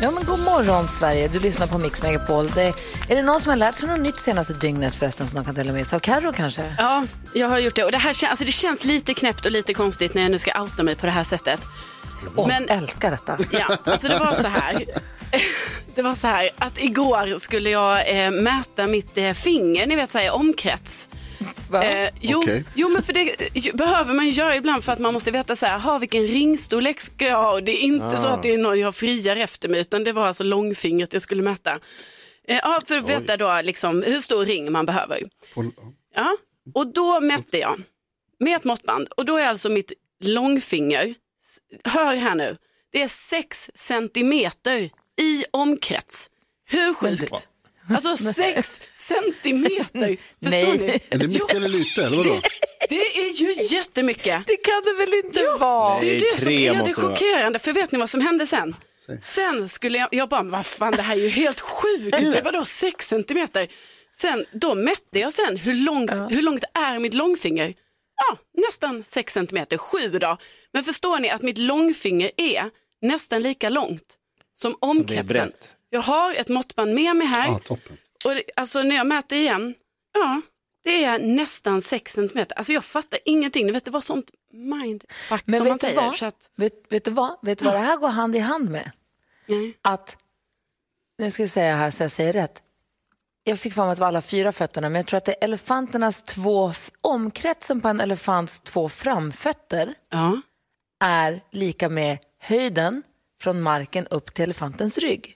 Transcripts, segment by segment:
Ja, men god morgon Sverige, du lyssnar på Mix Megapol. Det, är det någon som har lärt sig något nytt senaste dygnet förresten som de kan dela med sig av? Carro kanske? Ja, jag har gjort det. Och det, här, alltså, det känns lite knäppt och lite konstigt när jag nu ska outa mig på det här sättet. Åh, Men- älskar detta. Ja, alltså det var så här. Det var så här att igår skulle jag eh, mäta mitt eh, finger, ni vet så här, omkrets. Va? Eh, jo, Okej. jo, men för det ju, behöver man ju göra ibland för att man måste veta så här, ha vilken ringstorlek ska jag ha? Och det är inte så att det är någon jag friar efter mig, utan det var alltså långfingret jag skulle mäta. Eh, ja, för att veta då liksom hur stor ring man behöver. Ja, och då mätte jag med ett måttband och då är alltså mitt långfinger, hör här nu, det är 6 centimeter i omkrets. Hur sjukt? Alltså 6 centimeter, förstår Nej. ni? Är det mycket eller lite? Eller vadå? Det är ju jättemycket. Det kan det väl inte vara? Det är det som tre är det det chockerande. För vet ni vad som hände sen? Sen skulle jag, jag bara, vad fan det här är ju helt sjukt. Vadå 6 centimeter? Sen, då mätte jag sen hur långt, hur långt är mitt långfinger? Ja, nästan 6 centimeter, 7 då. Men förstår ni att mitt långfinger är nästan lika långt som det är omkretsen. brett. Jag har ett måttband med mig här. Ah, toppen. Och det, alltså när jag mäter igen, ja, det är nästan 6 centimeter. Alltså jag fattar ingenting. Vet, det var sånt mindfuck Men som vet man säger. vad? Så att, Vet, vet du vad? Vet du vad det här går hand i hand med? nej. Att, nu ska jag säga här så jag säger rätt. Jag fick för mig att det var alla fyra fötterna, men jag tror att det är elefanternas två, omkretsen på en elefants två framfötter Ja. är lika med höjden från marken upp till elefantens rygg.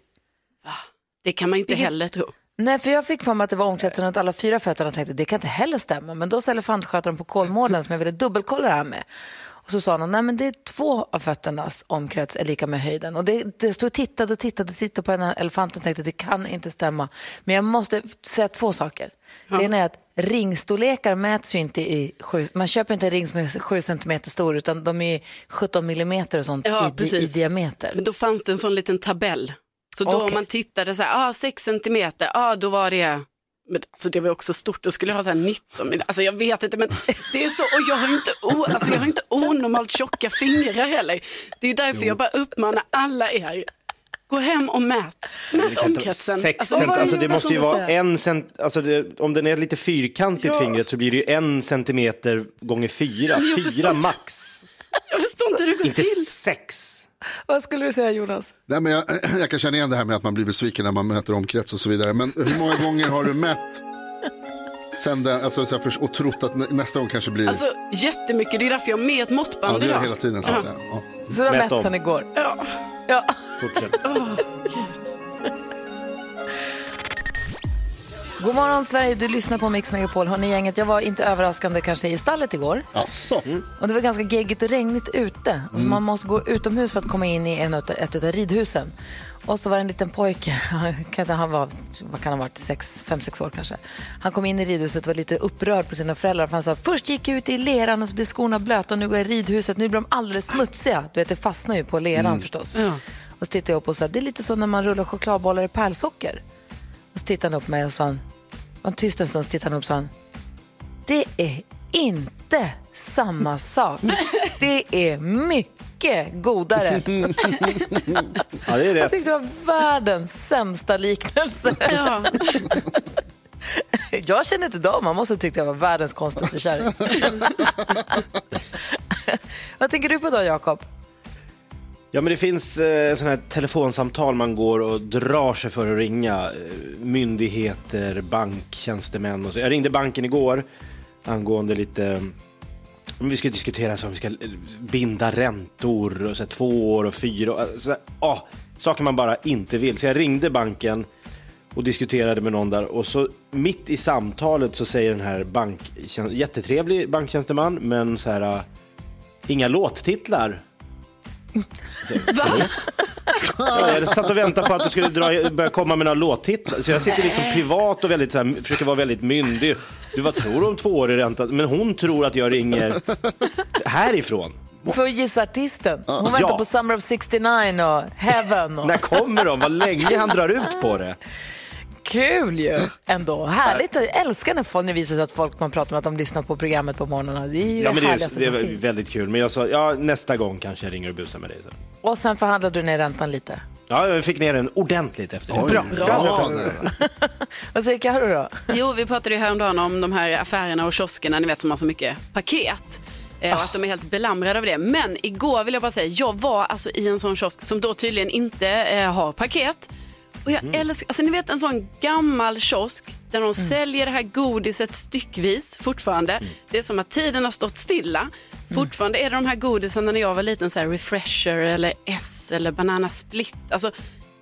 Det kan man ju inte Vilket- heller tro. Nej, för jag fick för mig att det var omkretsen runt alla fyra fötterna och tänkte det kan inte heller stämma. Men då sa elefantskötaren på Kolmården som jag ville dubbelkolla det här med. Och så sa han, nej men det är två av fötternas omkrets är lika med höjden. Och det, det stod och tittade och tittade och tittade på den här elefanten och tänkte det kan inte stämma. Men jag måste säga två saker. Det ena är att ringstorlekar mäts ju inte i sju, man köper inte en ring som är sju centimeter stor utan de är 17 millimeter och sånt Ja, i, i diameter. Men då fanns det en sån liten tabell. Så då Okej. om man tittade så här, ah, 6 centimeter, ah, då var det, men alltså det var också stort, då skulle jag ha så här 19, men alltså jag vet inte, men det är så, och jag har ju inte, o, alltså jag har inte onormalt tjocka fingrar heller. Det är därför jag bara uppmanar alla er, gå hem och mät, mät omkretsen. Sex Alltså, cent, alltså det måste ju vara en cent, alltså det, om den är lite fyrkantigt Ja. fingret så blir det ju en centimeter gånger fyra, fyra inte. max, jag förstår inte hur det går inte till. sex. Vad skulle du säga Jonas? Nej, men jag, jag kan känna igen det här med att man blir besviken när man mäter omkrets och så vidare. Men hur många gånger har du mätt sen den, alltså, så här, för, och trott att nä- nästa gång kanske blir... Alltså jättemycket, det är därför jag har med ett ja, måttband det gör idag. det hela tiden. Så att säga. Ja. Så du har Mät mätt sen igår? Ja. Ja. Fortsätt. God morgon Sverige, du lyssnar på Mix Megapol. Hörrni gänget, jag var inte överraskande kanske i stallet igår. Asså? Och det var ganska geggigt och regnigt ute. Och så Man måste gå utomhus för att komma in i en, ett av ridhusen. Och så var det en liten pojke, han han var, vad kan han ha varit, sex, fem, sex år kanske. Han kom in i ridhuset och var lite upprörd på sina föräldrar. För han sa, först gick jag ut i leran och så blev skorna blöta och nu går jag i ridhuset, nu blir de alldeles smutsiga. Du vet, det fastnar ju på leran förstås. Ja. Och så tittade jag upp och sa, det är lite så när man rullar chokladbollar i pärlsocker. Och så tittade han upp på mig och sa, var tyst en stund, så tittade han upp och sa, det är inte samma sak. Det är mycket godare. Ja, det är Jag rätt. tyckte det var världens sämsta liknelse. Ja. Jag känner inte dem, man måste ha tyckt jag var världens konstigaste kärring. Vad tänker du på då, Jakob? Ja, men det finns eh, sådana här telefonsamtal man går och drar sig för att ringa. Eh, myndigheter, banktjänstemän och så. Jag ringde banken igår angående lite om vi ska diskutera så om vi ska eh, binda räntor och så här, två år och fyra år. Alltså, så här, ah, saker man bara inte vill. Så jag ringde banken och diskuterade med någon där och så mitt i samtalet så säger den här bank, jättetrevlig banktjänsteman men så här, eh, inga låttitlar. Va? Ja, jag satt och väntade på att du skulle dra, börja komma med några låttitlar. Så jag sitter liksom privat och väldigt, så här, försöker vara väldigt myndig. Du, vad tror du om två år i ränta? Men hon tror att jag ringer härifrån. För att gissa artisten. Hon väntar Ja. på Summer of 69 och Heaven. Och... När kommer de? Vad länge han drar ut på det. Kul ju ändå. Härligt. Jag älskar när det visar sig att folk man pratar med att de lyssnar på programmet på morgnarna. Det är ju Ja, men det är, det är väldigt kul. Men jag sa, ja, nästa gång kanske jag ringer och busar med dig. Så. Och sen förhandlade du ner räntan lite. Ja, jag fick ner den ordentligt efter det. Oj, Bra. bra planer. Vad säger Carro då? Jo, vi pratade ju häromdagen om de här affärerna och kioskerna, ni vet som har så mycket paket. Eh, Och att de är helt belamrade av det. Men igår vill jag bara säga, jag var alltså i en sån kiosk som då tydligen inte eh, har paket. Och jag älskar, alltså ni vet en sån gammal kiosk där de säljer det här godiset styckvis fortfarande. Det är som att tiden har stått stilla. Fortfarande är det de här godisen när jag var liten, så här refresher eller S eller banana split. Alltså,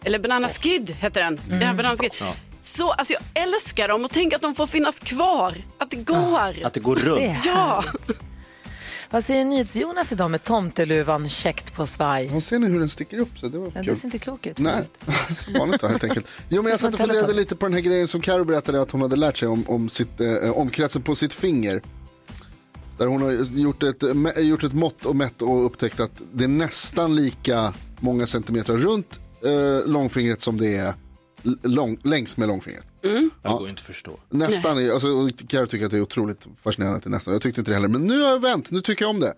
eller banana skid hette den. Ja, banana skid. Så, alltså jag älskar dem och tänk att de får finnas kvar. Att det går. Att det går runt. Det Ja, Vad säger NyhetsJonas idag med tomteluvan käckt på svaj? Och ser ni hur den sticker upp? Så det var Ja, det ser inte klok ut. Nej, som vanligt då, helt enkelt. Jo, men jag satt och funderade lite på den här grejen som Karo berättade att hon hade lärt sig om, om sitt, eh, omkretsen på sitt finger. Där hon har gjort ett, gjort ett mått och mätt och upptäckt att det är nästan lika många centimeter runt eh, långfingret som det är lång, längs med långfingret. Det går inte att förstå. Nästan, är, alltså, Karo tycker att det är otroligt fascinerande att det är nästan. Jag tyckte inte det heller, men nu har jag vänt, nu tycker jag om det.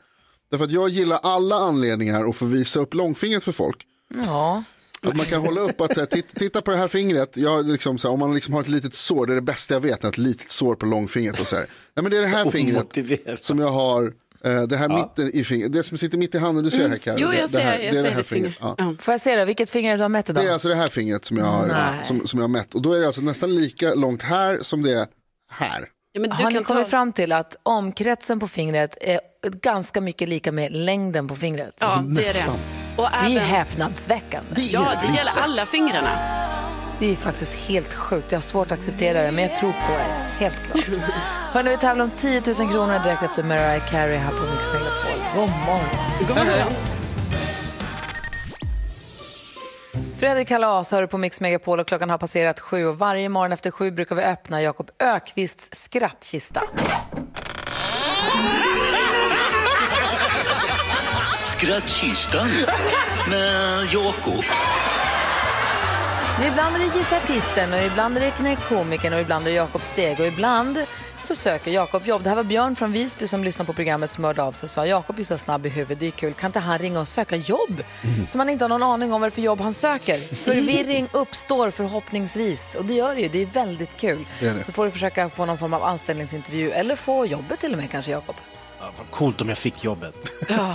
Därför att jag gillar alla anledningar att få visa upp långfingret för folk. Ja. Att man kan hålla upp att här, titta, titta på det här fingret, jag, liksom, så här, om man liksom har ett litet sår, det är det bästa jag vet, ett litet sår på långfingret. Och så här. Nej, men det är det här fingret som jag har, det här mitten i fingret, det som sitter mitt i handen, du ser här Karo. jo det, jag det ser, här, jag det är det ser här ditt fingret. Ja. Ja. Får jag se då, vilket finger du har mätt idag? Det är alltså det här fingret som jag, har, som, som jag har mätt. Och då är det alltså nästan lika långt här som det är här. Ja, men du har ni kan kommit ta... fram till att omkretsen på fingret är ganska mycket lika med längden på fingret? Ja, det är det. Och Det är även... häpnadsväckande. Ja, det gäller alla fingrarna. Det är faktiskt helt sjukt. Jag har svårt att acceptera det, men jag tror på er. Helt klart. Hörrni, vi tävlar om 10 000 kronor direkt efter Mariah Carey här på Mix Megapol. God morgon. God morgon. Fredrik Kalas hör du på Mix Megapol och klockan har passerat sju och varje morgon efter sju brukar vi öppna Jakob Ökvists skrattkista. Skrattkistan med Jakob. Ibland är det Gissa Artisten och ibland är det Knäck komikern och ibland är det Jakob Steg och ibland så söker Jakob jobb. Det här var Björn från Visby som lyssnade på programmet som hörde av sig och sa Jakob är så snabb i huvudet, det är kul. Kan inte han ringa och söka jobb? Så man inte har någon aning om vad det är för jobb han söker. Förvirring uppstår förhoppningsvis och det gör det ju. Det är väldigt kul. Det är det. Så får du försöka få någon form av anställningsintervju eller få jobbet till och med kanske Jakob. Ja, vad coolt om jag fick jobbet. Ja,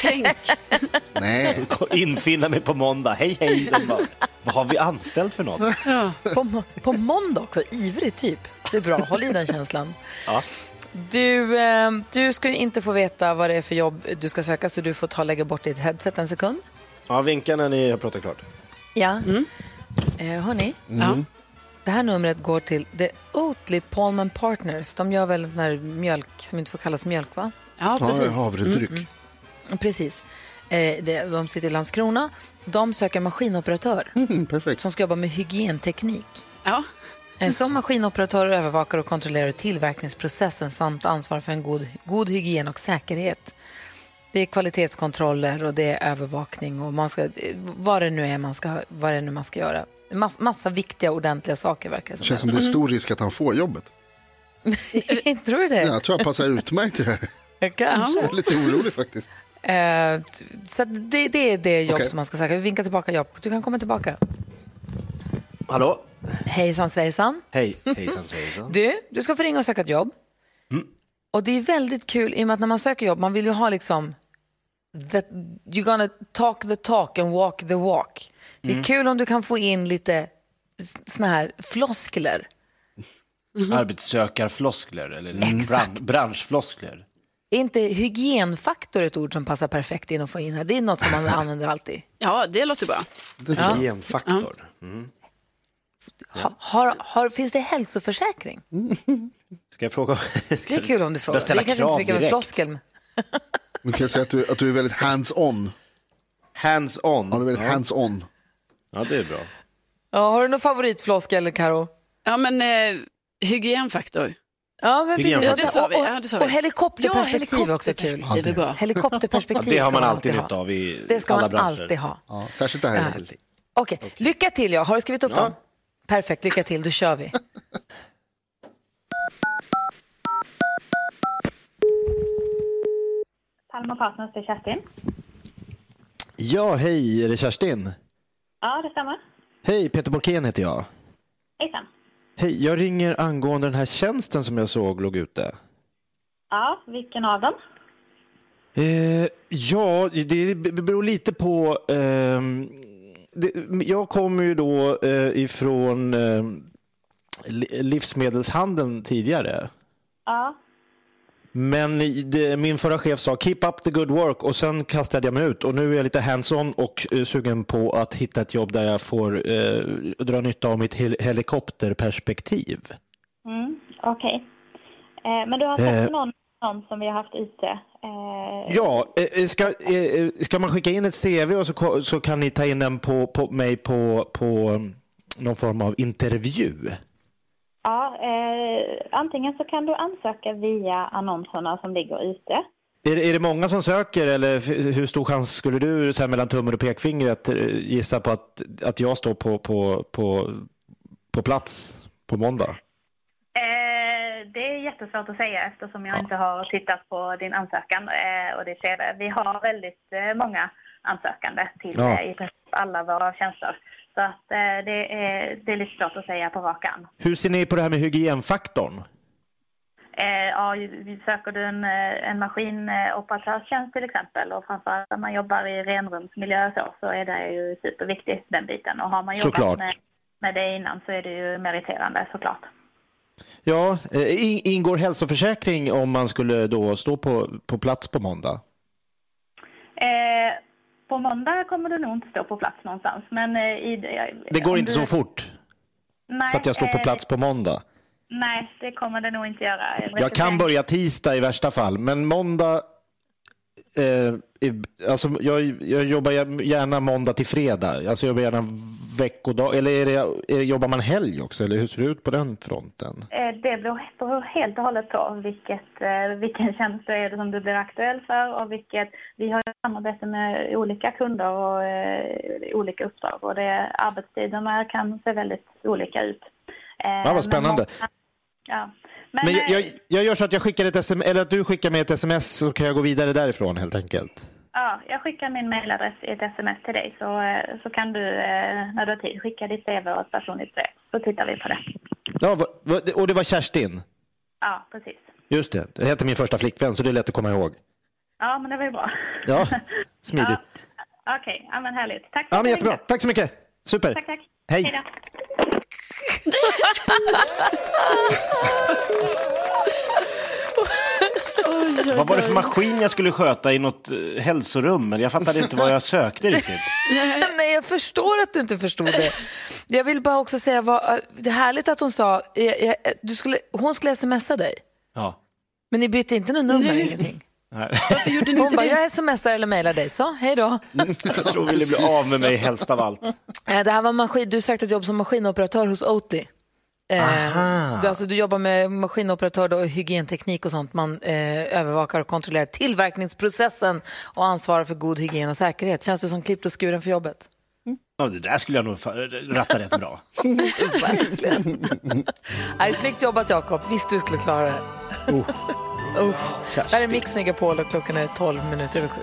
tänk. Nej, Infinna mig på måndag. Hej, hej. Bara, vad har vi anställt för något? På, må- på måndag också, ivrig typ. Det är bra, håll i den känslan. Ja. Du, eh, du ska ju inte få veta vad det är för jobb du ska söka så du får ta och lägga bort ditt headset en sekund. Ja, vinka när ni har pratat klart. Ja. Eh, hörni, Ja. Det här numret går till The Oatly Palman Partners. De gör väl sån här mjölk som inte får kallas mjölk va? ja, ja, precis. havredryck. Precis. Eh, de sitter i Landskrona. De söker maskinoperatör Mm, perfekt. som ska jobba med hygienteknik. Ja. Eh, Som maskinoperatör övervakar och kontrollerar tillverkningsprocessen samt ansvarar för en god, god hygien och säkerhet. Det är kvalitetskontroller och det är övervakning och man ska, vad det nu är man ska, vad det nu man ska göra. Mass, massa viktiga ordentliga saker verkar det Det känns som som. det är stor risk att han får jobbet. Tror du det? Ja, jag tror jag passar utmärkt i det här. Kanske. Jag är lite orolig faktiskt. Eh, så det, det är det jobb Okej. som man ska söka. Vi vinkar tillbaka Jakob. Du kan komma tillbaka. Hallå? Hejsan svejsan. Hej, hejsan svejsan. Du, du ska få ringa och söka ett jobb. Och det är väldigt kul i och med att när man söker jobb, man vill ju ha liksom the, you're gonna talk the talk and walk the walk. Det är kul om du kan få in lite såna här floskler. Arbetssökarfloskler eller bran- branschfloskler. Är inte hygienfaktor ett ord som passar perfekt in att få in här? Det är något som man använder alltid. ja, det låter bra. Hygienfaktor. Ha, har, har, finns det hälsoförsäkring? Ska jag fråga? Det är kul om du frågar. Det är kanske inte så mycket av en direkt. floskel. men- Nu kan säga att du, att du är väldigt hands-on. Hands-on. Ja, du är väldigt hands-on. Ja, det är bra. Ja, har du någon favoritfloskel, Karo? Ja, men eh, hygienfaktor. Ja, men Det är precis. Ja, det sa vi. Och, Ja, det sa vi. och helikopterperspektiv är också kul. helikopterperspektiv är bra. Helikopterperspektiv Ja, det har ska man alltid ha. nytta av i Det ska alla man branscher. alltid ha. Ja, särskilt det här. Ja. Okej, lycka till. Ja. Har du skrivit upp Ja. dem? Perfekt, lycka till. Då kör vi. Palma Partners, det är Kerstin. Ja, hej, är det Kerstin? Ja, det stämmer. Hej, Peter Borkén heter jag. Hejsan. Hej, jag ringer angående den här tjänsten som jag såg låg ute. Ja, vilken av dem? Eh, ja, det beror lite på... ehm, det, jag kommer ju då eh, ifrån eh, li- livsmedelshandeln tidigare. Ja. Men det, min förra chef sa keep up the good work och sen kastade jag mig ut och nu är jag lite hands-on och eh, sugen på att hitta ett jobb där jag får eh, dra nytta av mitt hel- helikopterperspektiv. Mm, Okej. Eh, men du har Eh. sett någon, någon som vi har haft ute? Eh, Ja, eh, ska, eh, ska man skicka in ett CV och så, så kan ni ta in den på, på mig på, på mm, någon form av intervju? Ja eh, antingen så kan du ansöka via annonserna som ligger ute. Är, det- är det många som söker eller hur stor chans skulle du så här, mellan tummen och pekfingret eh, gissa på att, att jag står på, på, på, på plats på måndag? Eh, det är jättesvårt att säga eftersom jag inte har tittat på din ansökan eh, och ditt CV. Vi har väldigt eh, många ansökande till Ja. eh, i princip alla våra tjänster. Så att eh, det, är, det är lite svårt att säga på rak arm. Hur ser ni på det här med hygienfaktorn? Eh, ja, söker du en, eh, en maskinoperatörs till exempel och framförallt när man jobbar i renrumsmiljö så, så är det ju superviktigt den biten. Och har man jobbat Såklart. med, med det innan så är det ju meriterande såklart. Ja, eh, in- ingår hälsoförsäkring om man skulle då stå på, på plats på måndag? Eh, på måndag kommer du nog inte stå på plats någonstans. Men, eh, i, Det går inte du- så fort Nej, så att jag står på eh, plats på måndag. Nej, det kommer det nog inte göra. Jag kan börja tisdag i värsta fall, men måndag... Eh, alltså jag, jag jobbar gärna måndag till fredag. Alltså jag jobbar gärna veckodag. Eller är det, är det, jobbar man helg också? Eller hur ser det ut på den fronten? Eh, Det beror helt och hållet på vilket, eh, vilken tjänst det är det som du blir aktuell för och vilket... Vi har samarbete med olika kunder och eh, olika uppdrag och det, arbetstiderna kan se väldigt olika ut. Eh, Ja, vad spännande. många- ja. Men, Men jag, eh, jag, jag gör så att jag skickar ett sms, eller att du skickar mig ett sms så kan jag gå vidare därifrån helt enkelt. Ja, jag skickar min mailadress i ett sms till dig så, eh, så kan du eh, när du har tid skicka ditt CV och ett personligt brev. Så tittar vi på det. Ja, och det var Kerstin? Ja, precis. Just det, det heter min första flickvän så det är lätt att komma ihåg. Ja, men det var ju bra. Ja, smidigt. Ja, Okej, ja, men härligt. Tack Ja, att men jättebra. Tack så mycket. Super. Tack, tack. Hej. Hej var det för maskin jag skulle sköta i något eh, hälsorum? Men Jag fattade inte vad jag sökte riktigt. Nej, jag förstår att du inte förstod det. Jag vill bara också säga, vad, det är härligt att hon sa, jag, jag, du skulle, hon skulle smsa dig, Ja. men ni bytte inte något nummer, ingenting. Varför gjorde ni Hon inte bara, det? jag smsar eller mailar dig, så hej då. Jag tror hon ville bli av med mig helst av allt. Eh, Det här var maskin, du sökte ett jobb som maskinoperatör hos Oti. Eh, du, alltså, du jobbar med maskinoperatör och hygienteknik och sånt. Man eh, övervakar och kontrollerar tillverkningsprocessen och ansvarar för god hygien och säkerhet. Känns du som klippt och skuren för jobbet? Ja, det där skulle jag nog ratta rätt bra. Verkligen. Nej, snyggt jobbat Jakob. Visste du skulle klara det. Uh. Det här är Mix Megapol och klockan är 12 minuter över sju.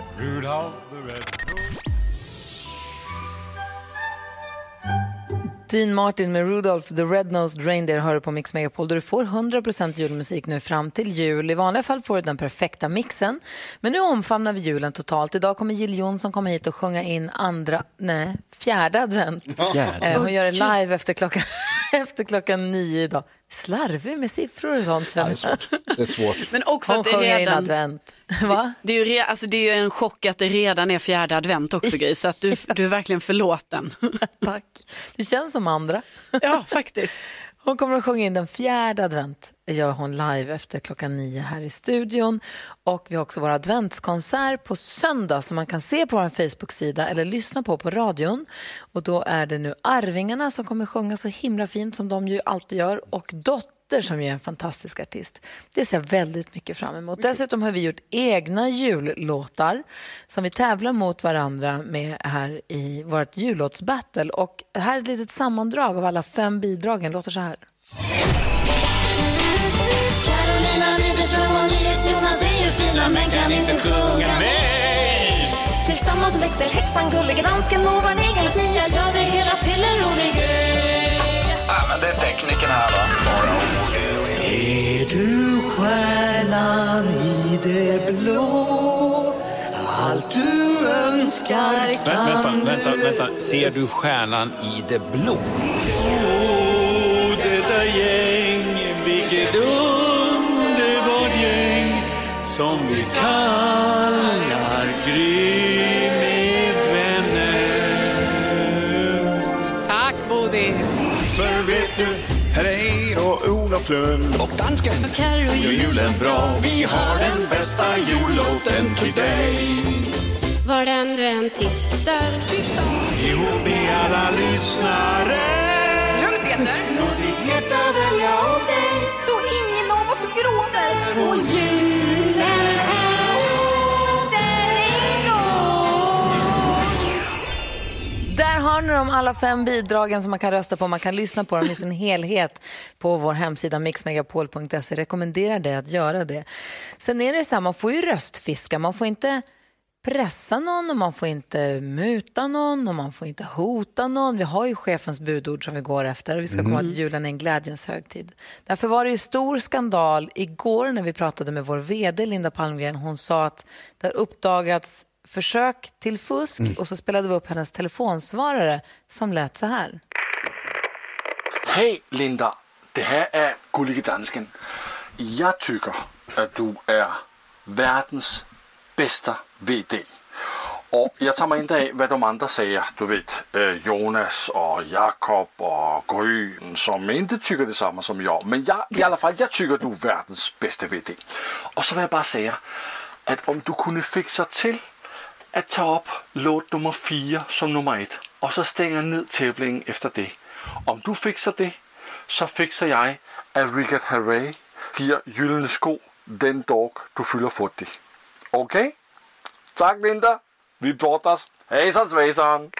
Dean Martin med Rudolph the Red-Nosed Reindeer hör du på Mix Megapol där du får 100% julmusik nu fram till jul. I vanliga fall får du den perfekta mixen. Men nu omfamnar vi julen totalt. Idag kommer Jill Johnson komma hit och sjunga in andra, nej, fjärde advent. Fjärde. Eh, Hon gör det live efter klockan, efter klockan nio idag. Slarvig med siffror och sånt känner jag. Det är svårt. Men också Hon att det är redan... advent. Va? Det är, ju re, alltså det är ju en chock att det redan är fjärde advent också Gry, så att du, du är verkligen förlåten. Tack. Det känns som andra. Ja, faktiskt. Hon kommer att sjunga in den fjärde advent. Gör hon live efter klockan nio här i studion. Och vi har också vår adventskonsert på söndag som man kan se på vår Facebook-sida eller lyssna på på radion. Och då är det nu Arvingarna som kommer sjunga så himla fint som de ju alltid gör. Och Dotter dotter som ju är en fantastisk artist. Det ser jag väldigt mycket fram emot. Dessutom har vi gjort egna jullåtar som vi tävlar mot varandra med här i vårt jullåtsbattle. Och här är ett litet sammandrag av alla fem bidragen. låter så här. Carolina Widerström och NyhetsJonas är ju fina men kan inte sjunga med. Tillsammans växer häxan, gullige dansken och vår egen Lucia gör det hela till en rolig grej. Men det är tekniken här va. Är du stjärnan i det blå? Allt du önskar kan Vänta, vänta, vänta. Ser du stjärnan i det blå? Oh, detta gäng, vilket underbart gäng som vi kallar och Lund och dansken Carro gör julen bra. Vi har den bästa jullåten till dig. Var den du än tittar. Ihop med alla lyssnare. Lugn Peter. Låt ditt hjärta välja åt dig. Så ingen av oss gråter. Och julen har ni de alla fem bidragen som man kan rösta på. Man kan lyssna på dem i sin helhet på vår hemsida mixmegapol.se. Rekommenderar dig att göra det. Sen är det så här, man får ju röstfiska. Man får inte pressa någon och man får inte muta någon och man får inte hota någon. Vi har ju chefens budord som vi går efter och vi ska komma Mm. att julen är en glädjens högtid. Därför var det ju stor skandal igår när vi pratade med vår vd Linda Palmgren. Hon sa att det har uppdagats försök till fusk och så spelade vi upp hennes telefonsvarare som lät så här. Hej Linda, det här är Gullige Dansken. Jag tycker att du är världens bästa VD. Och jag tar mig inte av vad de andra säger, du vet eh, Jonas och Jakob och Gryn som inte tycker detsamma som jag. Men jag, i alla fall, jag tycker att du är världens bästa VD. Och så vill jag bara säga att om du kunde fixa till att ta upp låt nummer fyra som nummer ett och så stänga ner tävlingen efter det. Om du fixar det så fixar jag att Richard Herrey ger gyllene sko den dag du fyller 40. Okej? Tack Linda. Vi brottas. Hejsan svejsan.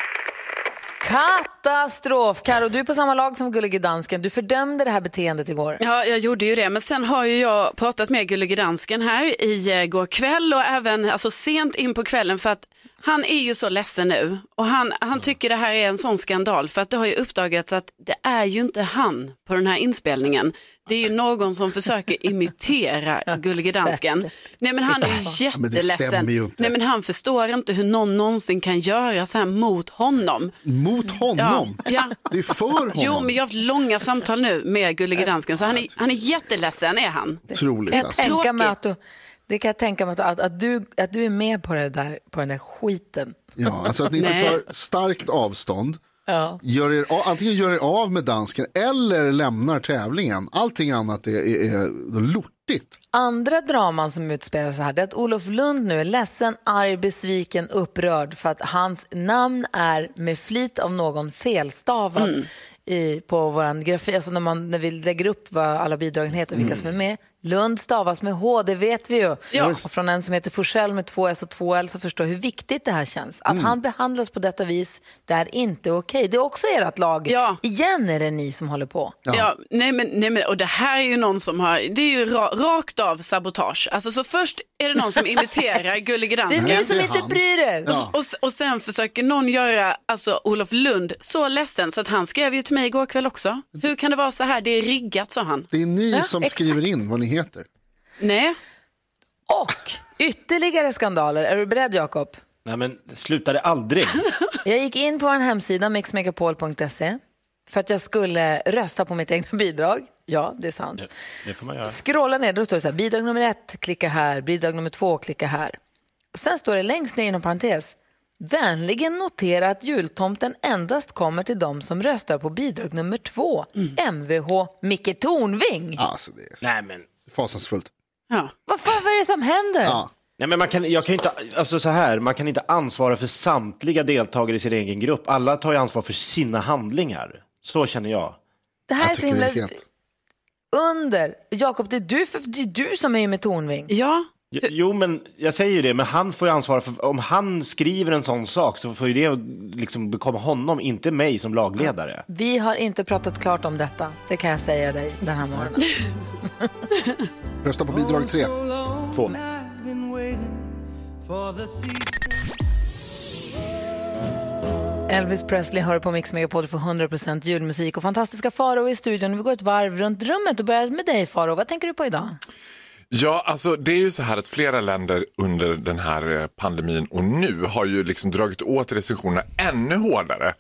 Katastrof! Karo, du är på samma lag som Gullige Dansken. Du fördömde det här beteendet igår. Ja, jag gjorde ju det, men sen har ju jag pratat med Gullige Dansken här i eh, går kväll och även alltså, sent in på kvällen för att han är ju så ledsen nu och han, han tycker det här är en sån skandal för att det har ju uppdagats att det är ju inte han på den här inspelningen. Det är ju någon som försöker imitera Gullige Dansken. Nej men han är ju Ja, men det stämmer jätteledsen. ju inte. Nej men han förstår inte hur någon någonsin kan göra så här mot honom. Mot honom? Ja. Det är för honom. Jo, men jag har haft långa samtal nu med Gullige Dansken, så han är, han är jätteledsen är han. Otroligt alltså. det kan jag tänka mig att, att, att, du, att du är med på, det där, på den där skiten. Ja, alltså att ni inte tar starkt avstånd. Ja. Gör er, antingen gör er av med dansken eller lämnar tävlingen. Allting annat är, är, är lortigt. Andra draman som utspelar sig här det är att Olof Lund nu är ledsen, arg, besviken, upprörd för att hans namn är med flit av någon felstavad Mm. i, på vår grafik. Alltså när, man, när vi lägger upp vad alla bidragen heter och vilka som är med. Lund stavas med H, det vet vi ju. Ja. Och från en som heter Forsell med två S och två L så förstår hur viktigt det här känns. Att Mm. han behandlas på detta vis, det är inte okej. Det är också ert lag. Igen är det ni som håller på. Ja. nej men, nej men, och det här är ju någon som har, det är ju ra, rakt av sabotage. Alltså så först är det någon som imiterar Gullige Det är Dansken. ni som inte bryr er. Och, och, och sen försöker någon göra alltså, Olof Lund så ledsen så att han skrev ju till mig igår kväll också. Hur kan det vara så här, det är riggat sa han. Det är ni Ja, som exakt. skriver in vad ni heter. Nej. Och ytterligare skandaler. Är du beredd Jakob? Nej men det slutade aldrig. Jag gick in på en hemsida, mixmegapol.se, för att jag skulle rösta på mitt egna bidrag. Ja, det är sant. Det får man göra. Scrolla ner, då står det så här, bidrag nummer ett, klicka här, bidrag nummer två, klicka här. Sen står det längst ner inom parentes, vänligen notera att jultomten endast kommer till de som röstar på bidrag nummer två, Mvh Micke Tornving. Alltså, det är Nej men. Fasansfullt. Ja. Vad fan vad är det som händer? Nej, men man kan, jag kan inte, alltså så här, man kan inte ansvara för samtliga deltagare i sin egen grupp. Alla tar ju ansvar för sina handlingar. Så känner jag. Det här är så himla... under. Jakob, det, är du för- det är du som är med Tornving. Ja. Jo, men jag säger ju det, men han får ju ansvara för, om han skriver en sån sak så får ju det liksom bekomma honom, inte mig som lagledare. Vi har inte pratat klart om detta, det kan jag säga dig den här morgonen. Rösta på bidrag tre. Två. Elvis Presley hör på Mix Megapol för 100% julmusik och fantastiska Faro i studion. Vi går ett varv runt rummet och börjar med dig Faro. Vad tänker du på idag? Ja, alltså det är ju så här att flera länder under den här eh, pandemin och nu har ju liksom dragit åt restriktionerna ännu hårdare.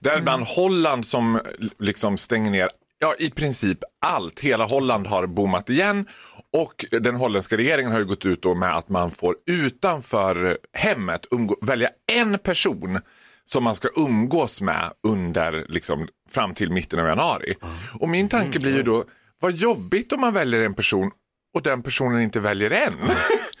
Däribland Holland som eh, liksom stänger ner Ja, i princip allt. Hela Holland har bommat igen och den holländska regeringen har ju gått ut då med att man får utanför hemmet välja en person som man ska umgås med under, liksom, fram till mitten av januari. Och min tanke blir ju då, vad jobbigt om man väljer en person och den personen inte väljer en.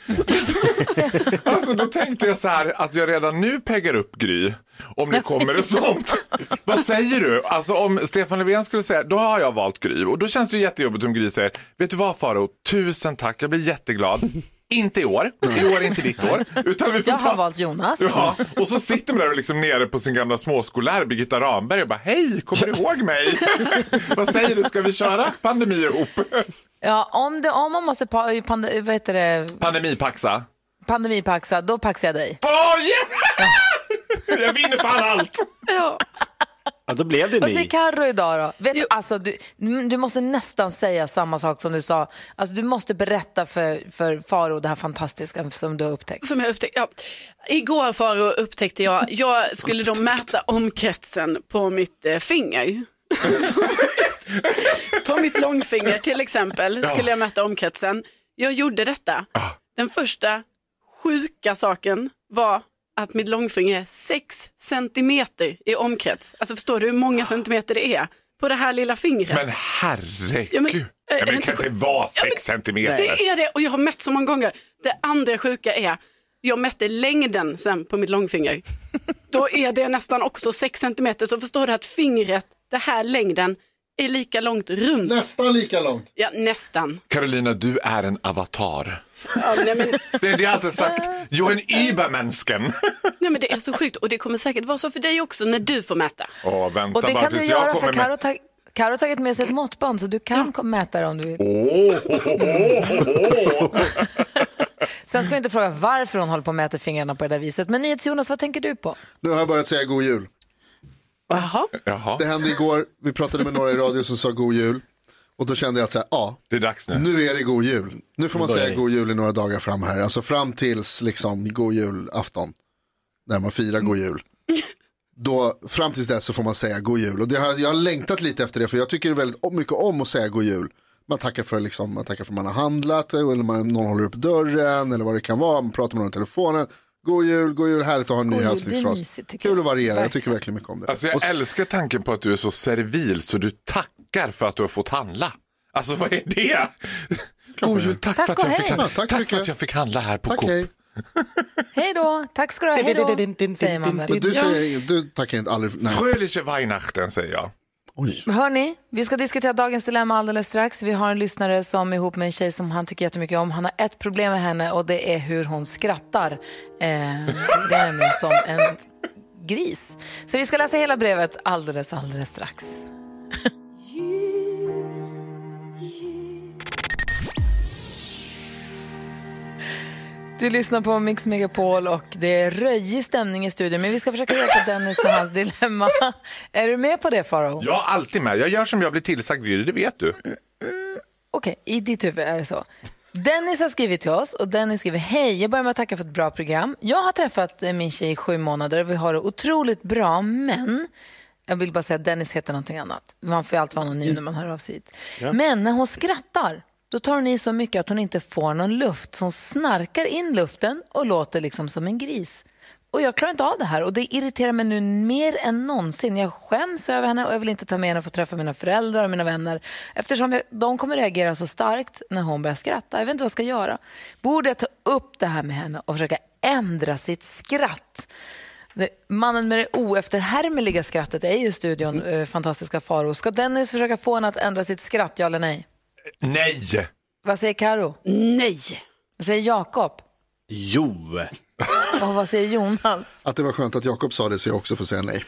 alltså då tänkte jag så här att jag redan nu peggar upp Gry om det kommer ett sånt. Vad säger du? Alltså om Stefan Löfven skulle säga, då har jag valt Gry och då känns det jättejobbigt om Gry säger, vet du vad Faro, tusen tack, jag blir jätteglad. Inte i år, i år är inte ditt år. Utan vi får Jag ta... har valt Jonas. Ja, och så sitter man där och liksom nere på sin gamla småskollärare Birgitta Ramberg och bara hej, kommer du ihåg mig? Vad säger du, ska vi köra pandemi ihop? Ja, om, det, om man måste pa, pand, vad heter det, Pandemipaxa. pandemipaxa, då paxar jag dig. Åh, yeah! Jag vinner fan allt! Ja. Ja, då blev det Vad säger ni. Carro idag då? Vet du, alltså, du, du måste nästan säga samma sak som du sa. Alltså, du måste berätta för, för Faro det här fantastiska som du har upptäckt. Som jag upptäckte, ja. Igår Faro upptäckte jag, jag skulle då mäta omkretsen på mitt eh, finger. på mitt långfinger till exempel skulle jag mäta omkretsen. Jag gjorde detta. Den första sjuka saken var att mitt långfinger är 6 centimeter i omkrets. Alltså förstår du hur många centimeter det är på det här lilla fingret? Men herregud. Ja, men, Ja, äh, men, det kanske var Ja, sex men centimeter. Det är det och jag har mätt så många gånger. Det andra sjuka är, jag mätte längden sen på mitt långfinger. Då är det nästan också 6 centimeter. Så förstår du att fingret, det här längden, är lika långt runt. Nästan lika långt. Ja, nästan. Carolina, du är en avatar. Ja, nej, men, Det är det jag alltid sagt. Jag är en Übermensken. nej, men det är så sjukt och det kommer säkert vara så för dig också när du får mäta. Åh, vänta Och det bara kan du göra för Carro med... tag, Carro har tagit med sig ett måttband så du kan kom- mäta det om du vill. Åh, Sen ska vi inte fråga varför hon håller på att mäta fingrarna på det där viset. Men NyhetsJonas, vad tänker du på? Nu har jag börjat säga god jul. Jaha, Det hände igår, vi pratade med några i radio som sa god jul. Och då kände jag att så här, ja, det är dags nu. nu är det god jul. Nu får man säga god jul i några dagar fram här. Alltså fram tills liksom god julafton. När man firar god jul. Då, fram tills dess så får man säga god jul. Och det har, jag har längtat lite efter det för jag tycker väldigt mycket om att säga god jul. Man tackar för liksom, man tackar för att man har handlat eller man, någon håller upp dörren eller vad det kan vara. Man pratar med någon i telefonen. God jul, god jul, härligt att ha en ny God är hälsningsfras. Kul att variera, jag tycker verkligen mycket om det. Alltså jag älskar tanken på att du är så servil så du tackar för att du har fått handla. Alltså vad är det? God jul, tack, Tack för att jag fick, handla. Ja, tack tack för att jag fick handla här på Tack, Coop. hej. Hej då, tack ska du ha, hej då, säger man väl. Du, säger, du tackar inte aldrig, nej. Fröhliche Weihnachten säger jag. Oj. Hörni, vi ska diskutera dagens dilemma alldeles strax. Vi har en lyssnare som är ihop med en tjej som han tycker jättemycket om. Han har ett problem med henne och det är hur hon skrattar. Eh, det är nämligen som en gris. Så vi ska läsa hela brevet alldeles, alldeles strax. Du lyssnar på Mix Megapol och det är röjig stämning i studion. Men vi ska försöka hjälpa Dennis med hans dilemma. Är du med på det Farao? Jag är alltid med. Jag gör som jag blir tillsagd, Gry, det vet du. Okej, i ditt huvud är det så. Dennis har skrivit till oss och Dennis skriver Hej, jag börjar med att tacka för ett bra program. Jag har träffat eh, min tjej i sju månader och vi har det otroligt bra, men jag vill bara säga att Dennis heter någonting annat. Man får ju alltid vara anonym när man hör av sig hit. Men när hon skrattar, då tar hon i så mycket att hon inte får någon luft. Så hon snarkar in luften och låter liksom som en gris. Och jag klarar inte av det här och det irriterar mig nu mer än någonsin. Jag skäms över henne och jag vill inte ta med henne för att träffa mina föräldrar och mina vänner eftersom jag, de kommer reagera så starkt när hon börjar skratta. Jag vet inte vad jag ska göra. Borde jag ta upp det här med henne och försöka ändra sitt skratt? Mannen med det oefterhärmliga skrattet är ju i studion, mm. fantastiska Faro. Ska Dennis försöka få henne att ändra sitt skratt, ja eller nej? Nej! Vad säger Karo? Nej. Vad säger Jakob? Jo. Och vad säger Jonas? Att det var skönt att Jakob sa det så jag också får säga nej.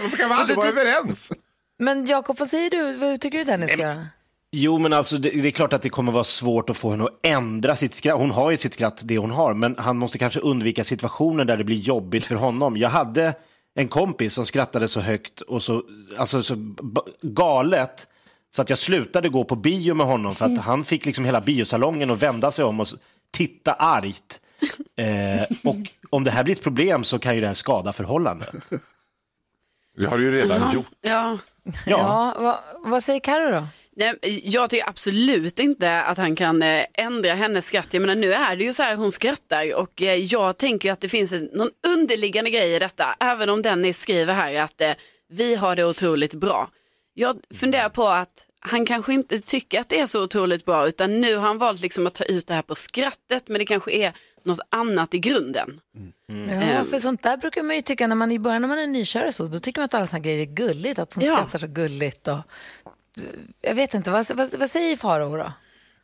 Varför kan vi aldrig vara överens? Men Jakob, vad säger du? Vad tycker du Dennis ska göra? Jo, men alltså det, det är klart att det kommer vara svårt att få henne att ändra sitt skratt. Hon har ju sitt skratt, det hon har, men han måste kanske undvika situationer där det blir jobbigt för honom. Jag hade en kompis som skrattade så högt och så, alltså, så galet så att jag slutade gå på bio med honom för att han fick liksom hela biosalongen att vända sig om och titta argt. Eh, och om det här blir ett problem så kan ju det här skada förhållandet. Det har du ju redan gjort. Ja. Ja, vad, vad säger Karo då? Nej, jag tycker absolut inte att han kan eh, ändra hennes skratt. Jag menar, nu är det ju så här hon skrattar och eh, jag tänker ju att det finns någon underliggande grej i detta. Även om Dennis skriver här att eh, vi har det otroligt bra. Jag funderar på att han kanske inte tycker att det är så otroligt bra utan nu har han valt liksom att ta ut det här på skrattet men det kanske är något annat i grunden. Ja, Ehm. för sånt där brukar man ju tycka när man i början när man är nykörare så, då tycker man att alla såna grejer är gulligt, att de Ja. skrattar så gulligt och jag vet inte, vad, vad, vad säger Farao då?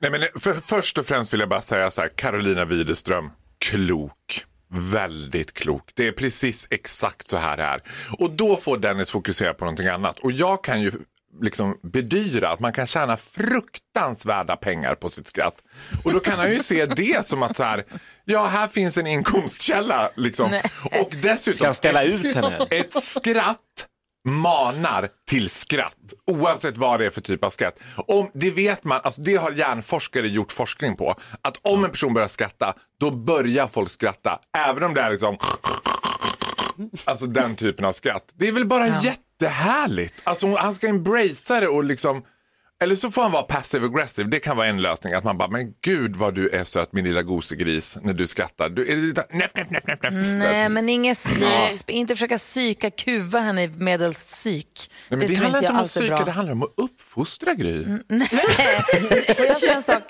Nej, men för, först och främst vill jag bara säga så här, Carolina Widerström, klok. Väldigt klok. Det är precis exakt så här det är. Och då får Dennis fokusera på någonting annat. Och jag kan ju liksom bedyra att man kan tjäna fruktansvärda pengar på sitt skratt. Och då kan han ju se det som att så här, ja här finns en inkomstkälla liksom. Nej. Och dessutom Ska ställa ett- ut henne? Ett skratt manar till skratt, oavsett vad det är för typ av skratt. Om, det vet man, alltså det har hjärnforskare gjort forskning på, att om en person börjar skratta, då börjar folk skratta. Även om det är liksom Alltså den typen av skratt. Det är väl bara jättehärligt. Alltså han ska embracea det och liksom eller så får han vara passive aggressive. Det kan vara en lösning. Att man bara, men gud vad du är söt min lilla gosegris när du skrattar. Du, är det näff, näff, näff, näff. Nej, men inget psyk, inte försöka psyka, kuva henne i medelst psyk. Nej, men det, det, handlar inte om att psyka, det handlar om att uppfostra Gry. Får jag säga en sak?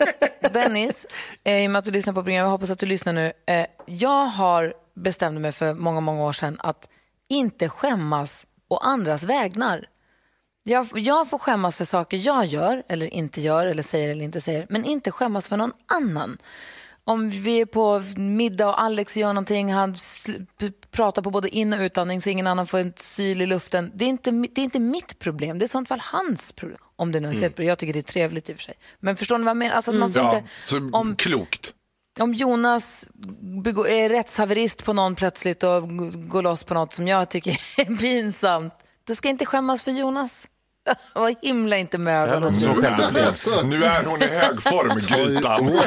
Dennis, eh, i och med att du lyssnar på programmet, jag hoppas att du lyssnar nu. Eh, jag har bestämt mig för många, många år sedan att inte skämmas å andras vägnar. Jag, jag får skämmas för saker jag gör eller inte gör eller säger eller inte säger, men inte skämmas för någon annan. Om vi är på middag och Alex gör någonting, han pratar på både in och utandning så ingen annan får en syl i luften. Det är inte, det är inte mitt problem, det är i sånt fall hans problem. Om det nu är ett problem. Jag tycker det är trevligt i och för sig. Men förstår ni vad jag menar? Alltså att man får Ja, inte, så om, klokt. om Jonas är rättshaverist på någon plötsligt och går loss på något som jag tycker är pinsamt, då ska jag inte skämmas för Jonas. Vad himla inte med ögonen. Så självupplevd. Alltså, Nu är hon i hög form, Grytan.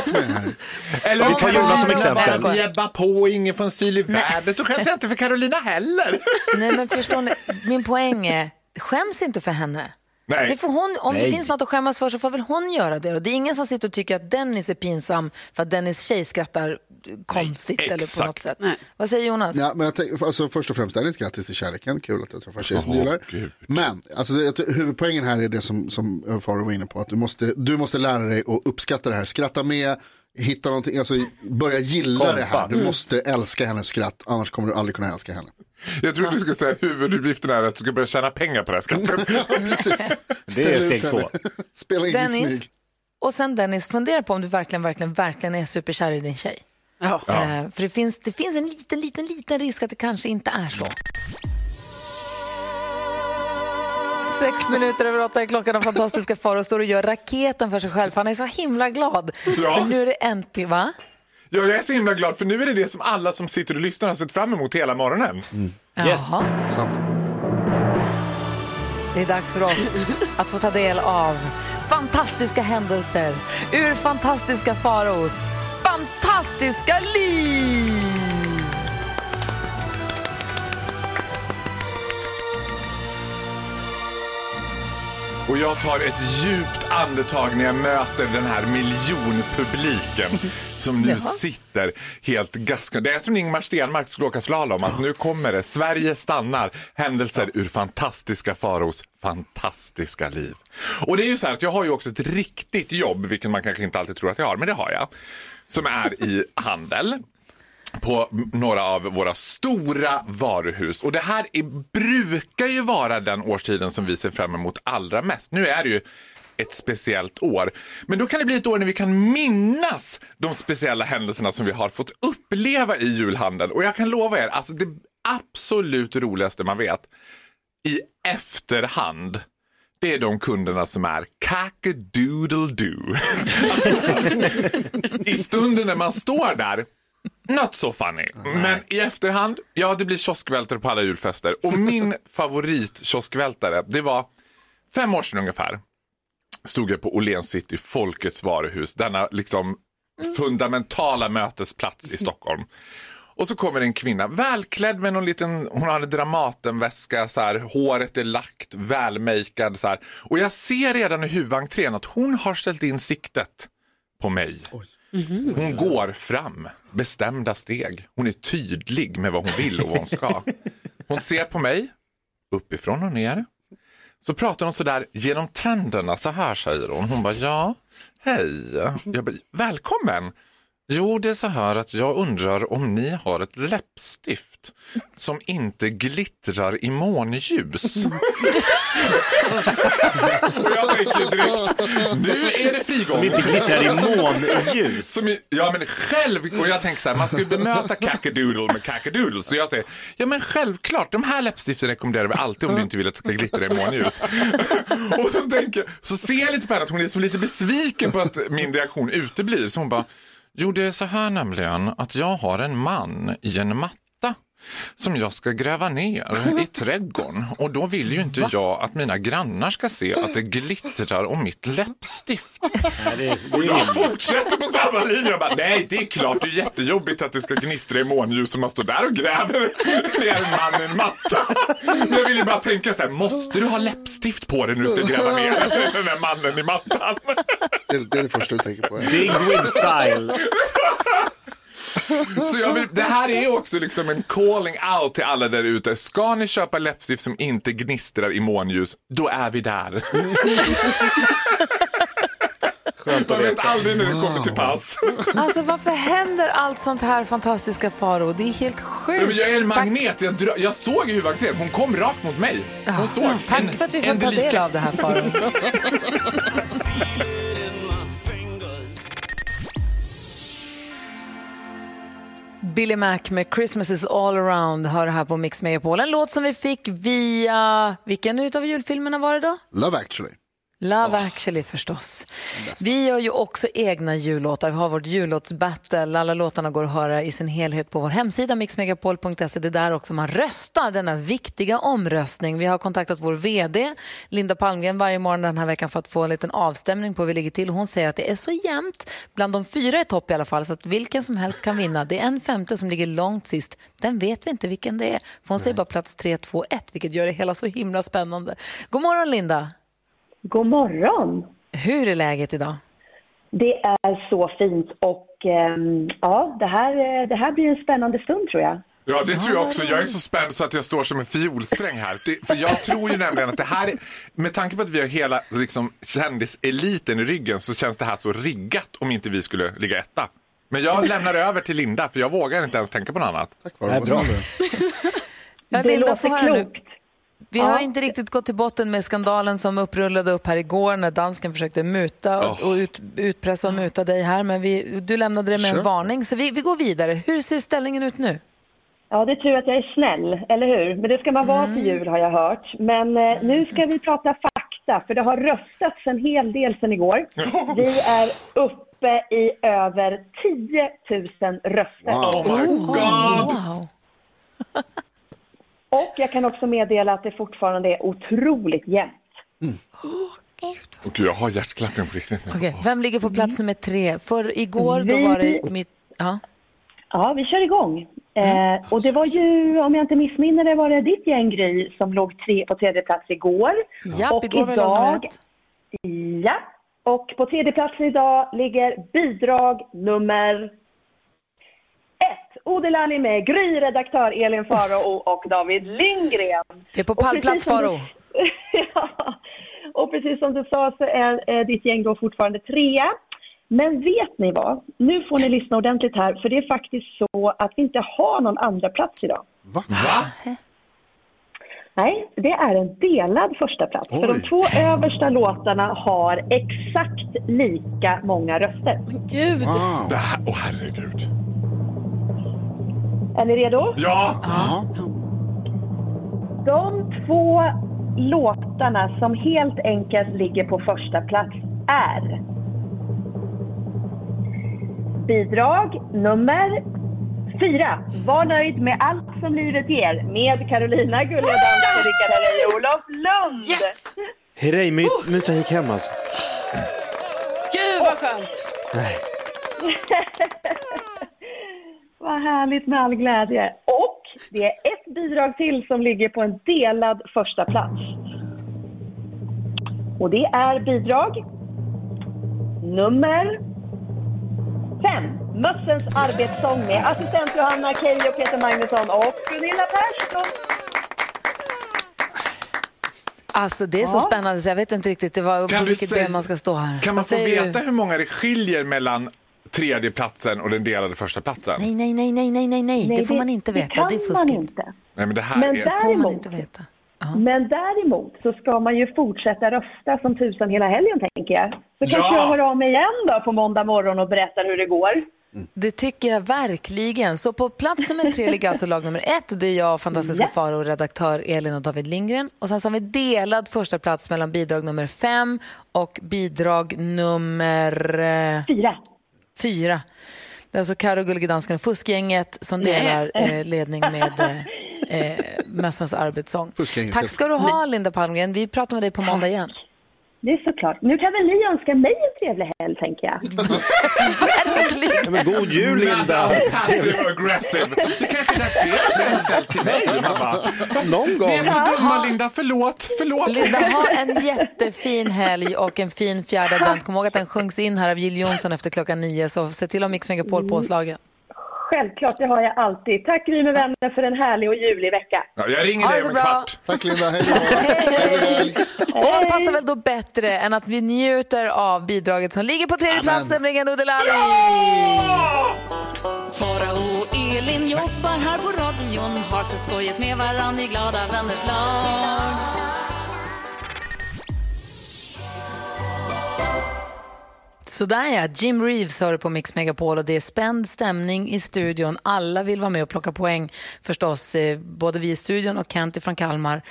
Eller Vi tar Jonas som exempel. Nej. Näbba på, ingen får en syl i vädret. Då skäms jag inte för Carolina heller. Nej, men förstår ni? Min poäng är, skäms inte för henne. Nej. Det får hon, om det Nej. finns något att skämmas för så får väl hon göra det. Och det är ingen som sitter och tycker att Dennis är pinsam för att Dennis tjej skrattar konstigt eller på något sätt. Nej. Vad säger Jonas? Ja, men jag tänk, alltså, först och främst, Dennis, grattis till kärleken. Kul att du träffar tjejer som du Åh, gillar. Men alltså, det, huvudpoängen här är det som, som Faro var inne på. Att du måste, du måste lära dig att uppskatta det här. Skratta med, hitta någonting, alltså, börja gilla det här. Du måste älska hennes skratt, annars kommer du aldrig kunna älska henne. Jag trodde du skulle säga huvuduppgiften är att du ska börja tjäna pengar på det här skrattet. Precis. Det är steg två. Spela in Dennis, smyg. och sen Dennis, fundera på om du verkligen, verkligen, verkligen är superkär i din tjej. Ja. Eh, för det finns, det finns en liten, liten, liten risk att det kanske inte är så. Sex minuter över åtta är klockan och fantastiska Farao står och gör raketen för sig själv för han är så himla glad. Ja. För nu är det äntligen, va? Ja, jag är så himla glad för nu är det det som alla som sitter och lyssnar har sett fram emot hela morgonen. Yes. Jaha. Sant. Det är dags för oss att få ta del av fantastiska händelser ur fantastiska Faraos fantastiska liv. Och jag tar ett djupt andetag när jag möter den här miljonpubliken som nu sitter helt gaskande. Det är som Ingmar Stenmark skulle åka slalom, att nu kommer det. Sverige stannar. Händelser ur fantastiska Faros fantastiska liv. Och det är ju så här att jag har ju också ett riktigt jobb, vilket man kanske inte alltid tror att jag har, men det har jag. Som är i handel på några av våra stora varuhus. Och det här är, brukar ju vara den årstiden som vi ser fram emot allra mest. Nu är det ju ett speciellt år. Men då kan det bli ett år när vi kan minnas de speciella händelserna som vi har fått uppleva i julhandeln. Och jag kan lova er, alltså det absolut roligaste man vet i efterhand det är de kunderna som är kakadoodle-doo. Alltså, I stunden när man står där, not so funny. Men i efterhand, ja det blir kioskvältare på alla julfester. Och min favoritkioskvältare, det var fem år sedan ungefär. Stod jag på Åhléns City, Folkets varuhus, denna liksom fundamentala mötesplats i Stockholm. Och så kommer en kvinna, välklädd med någon liten, hon har en Dramatenväska, så här, håret är lagt, välmakead så här. Och jag ser redan i huvudentrén att hon har ställt in siktet på mig. Mm-hmm. Hon går fram, bestämda steg. Hon är tydlig med vad hon vill och vad hon ska. Hon ser på mig, uppifrån och ner. Så pratar hon sådär genom tänderna, så här säger hon. Hon bara, ja, hej. Jag bara, välkommen. Jo, det är så här att jag undrar om ni har ett läppstift som inte glittrar i månljus. jag tänker direkt, nu är det frigång. Som inte glittrar i månljus. Som i, ja men själv, och jag tänker så här, man ska ju bemöta kackadoodle med kackadoodle. Så jag säger, ja men självklart, de här läppstiften rekommenderar vi alltid om du inte vill att det ska glittra i månljus. och så, tänker, så ser jag lite på henne att hon är så lite besviken på att min reaktion uteblir. Så hon bara, jo det är så här nämligen att jag har en man i en matta som jag ska gräva ner i trädgården och då vill ju inte jag att mina grannar ska se att det glittrar om mitt läppstift. Och jag fortsätter på samma linje och bara, nej det är klart det är jättejobbigt att det ska gnistra i månljus och man står där och gräver ner en man i en matta. Men jag vill ju bara tänka så här, måste du ha läppstift på dig när du ska gräva ner den där mannen i mattan? Det, är- det är det första du tänker på. Digwig style. Så jag vill, det här är också liksom en calling out till alla där ute. Ska ni köpa läppstift som inte gnistrar i månljus, då är vi där. Man vet aldrig när det kommer till pass. Alltså varför händer allt sånt här fantastiska Faro? Det är helt sjukt. Men jag är en magnet. Jag, dra- jag såg i huvudentrén. Hon kom rakt mot mig. Hon såg. Tack En- för att vi får en ta del av det här Faro. Billy Mac med Christmas is all around hör här på Mix Megapol. En låt som vi fick via, vilken utav julfilmerna var det då? Love actually. Love actually förstås. Vi gör ju också egna jullåtar. Vi har vårt jullåtsbattle. Alla låtarna går att höra i sin helhet på vår hemsida mixmegapol.se. Det är där också man röstar, denna viktiga omröstning. Vi har kontaktat vår VD Linda Palmgren varje morgon den här veckan för att få en liten avstämning på hur vi ligger till. Hon säger att det är så jämnt, bland de fyra i topp i alla fall, så att vilken som helst kan vinna. Det är en femte som ligger långt sist. Den vet vi inte vilken det är. För hon säger bara plats 3, 2, 1, vilket gör det hela så himla spännande. God morgon Linda! God morgon! Hur är läget idag? Det är så fint och ehm, ja, det här, eh, det här blir en spännande stund tror jag. Ja, det tror jag också. Jag är så spänd så att jag står som en fiolsträng här. Det, för jag tror ju nämligen att det här, är- med tanke på att vi har hela liksom, kändiseliten i ryggen så känns det här så riggat om inte vi skulle ligga etta. Men jag lämnar över till Linda för jag vågar inte ens tänka på något annat. Tack Det är bra. Ja, Det Linda, låter få höra nu. Vi har inte riktigt gått till botten med skandalen som upprullade upp här igår när dansken försökte muta och- och ut, utpressa och muta dig här. Men vi, du lämnade det med en varning, så vi, vi går vidare. Hur ser ställningen ut nu? Ja, det är tur att jag är snäll, eller hur? Men det ska man vara till jul har jag hört. Men eh, nu ska vi prata fakta, för det har röstats en hel del sedan igår. Vi är uppe i över 10 000 röster. Oh my god! Och jag kan också meddela att det fortfarande är otroligt jämnt. Och gud, jag har hjärtklappning på riktigt nu. Okej, Vem ligger på plats nummer tre? För igår då var det mitt... Ja. Ja, vi kör igång. Eh, och det var ju, om jag inte missminner det, var det ditt gäng Gry som låg tre, på tredje plats igår. Japp, och igår idag, Ja, och på tredje plats idag ligger bidrag nummer ett. Odelani med Gry, redaktör Elin Farao och David Lindgren. Det är på pallplats, Faro. ja, och precis som du sa så är eh, ditt gäng då fortfarande trea. Men vet ni vad? Nu får ni lyssna ordentligt här, för det är faktiskt så att vi inte har någon andra plats idag. Va? Nej, det är en delad första plats. För de två översta låtarna har exakt lika många röster. Gud! Det här, åh herregud. Är ni redo? Ja! De två låtarna som helt enkelt ligger på första plats är Bidrag nummer fyra. Var nöjd med allt som livet ger med Carolina Gulliga Dansken, Rickard Herrey och Olof Lund. Yes! Herrey, my, muta gick hem alltså. Gud vad skönt! Nej. Vad härligt med all glädje. Och det är ett bidrag till som ligger på en delad första plats. Och det är bidrag nummer fem. Mössens arbetssång med assistent Johanna Keijo, och Peter Magnusson och Gunilla Persson. Alltså det är så Ja. spännande så jag vet inte riktigt det var, Kan på vilket säga- ben man ska stå här. Kan man få veta du? hur många det skiljer mellan tredje platsen och den delade första platsen? Nej, nej, nej, nej, nej, nej, nej, det får man inte veta. kan Det är man fuskigt. inte. Nej, men det här Men är... får man däremot, inte veta. men däremot så ska man ju fortsätta rösta som tusan hela helgen tänker jag. Så kanske Ja! jag hör av mig igen då på måndag morgon och berättar hur det går. Det tycker jag verkligen. Så på plats nummer tre ligger alltså lag nummer ett. Det är jag, fantastiska. Farao och redaktör Elin och David Lindgren. Och sen så har vi delad första plats mellan bidrag nummer fem och bidrag nummer eh, Fyra. Fyra. Det är alltså Karo Gullige Dansken och Fuskgänget som delar eh, ledning med eh, eh, Mössens arbetssång. Tack ska du ha, Linda Palmgren. Vi pratar med dig på måndag igen. Det är såklart. Nu kan väl ni önska mig en trevlig helg tänker jag. Ja, men god jul Linda! Passive aggressive. Det kanske är dags för er att hemställt till mig. Bara, Någon gång. Vi är så dumma Linda, förlåt, förlåt. Linda, ha en jättefin helg och en fin fjärde advent. Kom ihåg att den sjungs in här av Jill Johnson efter klockan nio, så se till att ha Mix Megapol påslagen. Självklart, det har jag alltid. Tack Gry med vänner för en härlig och julig vecka. Ja, jag ringer dig det om så en bra. kvart. Tack Linda, hej då. Helg. Och vad passar väl då bättre än att vi njuter av bidraget som ligger på tredje plats, nämligen Uddelali. Farao och Elin jobbar här på radion Har så skojigt med varann i glada vänners lag Sådär ja, Jim Reeves hör på Mix Megapol och det är spänd stämning i studion. Alla vill vara med och plocka poäng förstås, eh, både vi i studion och Kent från Kalmar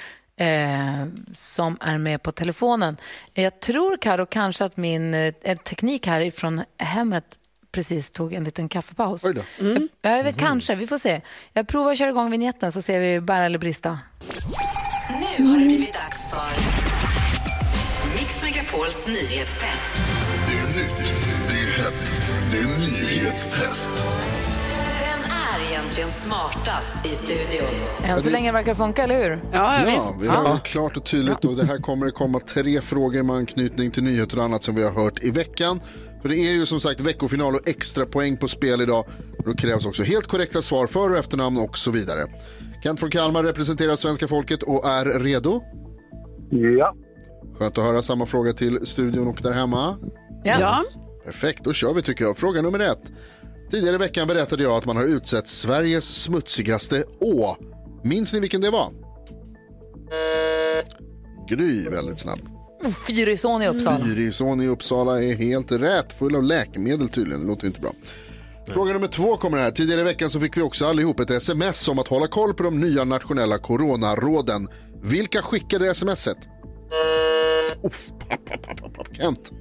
eh, som är med på telefonen. Jag tror Karo kanske att min eh, teknik här ifrån hemmet precis tog en liten kaffepaus. Oj då. Ja, jag vet, Kanske, vi får se. Jag provar att köra igång vignetten så ser vi bära eller brista. Nu har det blivit dags för Megapols nyhetstest. Det är nytt, det är hett, det är nyhetstest. Vem är egentligen smartast i studion? Än så länge verkar det funka, eller hur? Ja, Ja, visst. vi har gjort klart och tydligt och det här kommer det komma tre frågor med anknytning till nyheter och annat som vi har hört i veckan. För det är ju som sagt veckofinal och extra poäng på spel idag. Och då krävs också helt korrekta svar, för och efternamn och så vidare. Kent från Kalmar representerar svenska folket och är redo. Ja. Skönt att höra samma fråga till studion och där hemma. Ja. Perfekt, då kör vi tycker jag. Fråga nummer ett. Tidigare i veckan berättade jag att man har utsett Sveriges smutsigaste å. Minns ni vilken det var? Gry, väldigt snabb. Fyrisån i Uppsala. Fyrisån i Uppsala är helt rätt. Full av läkemedel tydligen. Det låter inte bra. Fråga nummer två kommer här. Tidigare i veckan så fick vi också allihop ett sms om att hålla koll på de nya nationella coronaråden. Vilka skickade smset? Uff, papp, papp, papp, papp. Kent.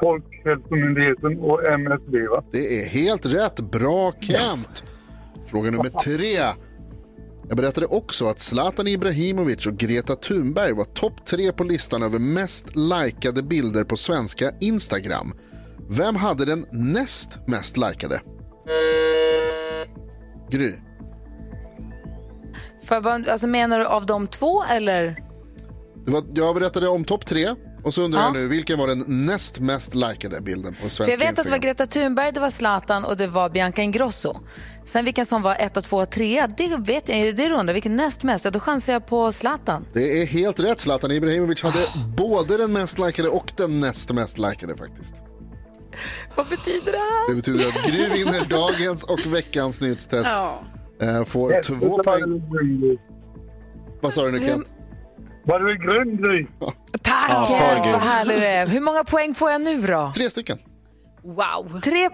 Folkhälsomyndigheten och MSB va? Det är helt rätt. Bra Kent. Fråga nummer tre. Jag berättade också att Zlatan Ibrahimovic och Greta Thunberg var topp tre på listan över mest likade bilder på svenska Instagram. Vem hade den näst mest likade? Gry. Alltså menar du av de två eller? Det var, jag berättade om topp tre och så undrar Ja. jag nu vilken var den näst mest likade bilden på svenska För jag vet att det Instagram? var Greta Thunberg, det var Zlatan och det var Bianca Ingrosso. Sen vilken som var ett, två, tre, det vet jag. Är det det du undrar? Vilken näst mest? Ja, då chansar jag på Zlatan. Det är helt rätt. Zlatan Ibrahimovic hade både den mest likade och den näst mest likade faktiskt. Vad betyder det här? Det betyder att Gry vinner dagens och veckans nyhetstest. Ja. Eh, Får två poäng. Vad sa du nu Kent? Var du grym Gry? Tack! Ja, för vad härlig du är. Hur många poäng får jag nu då? Tre stycken. Wow. Tre,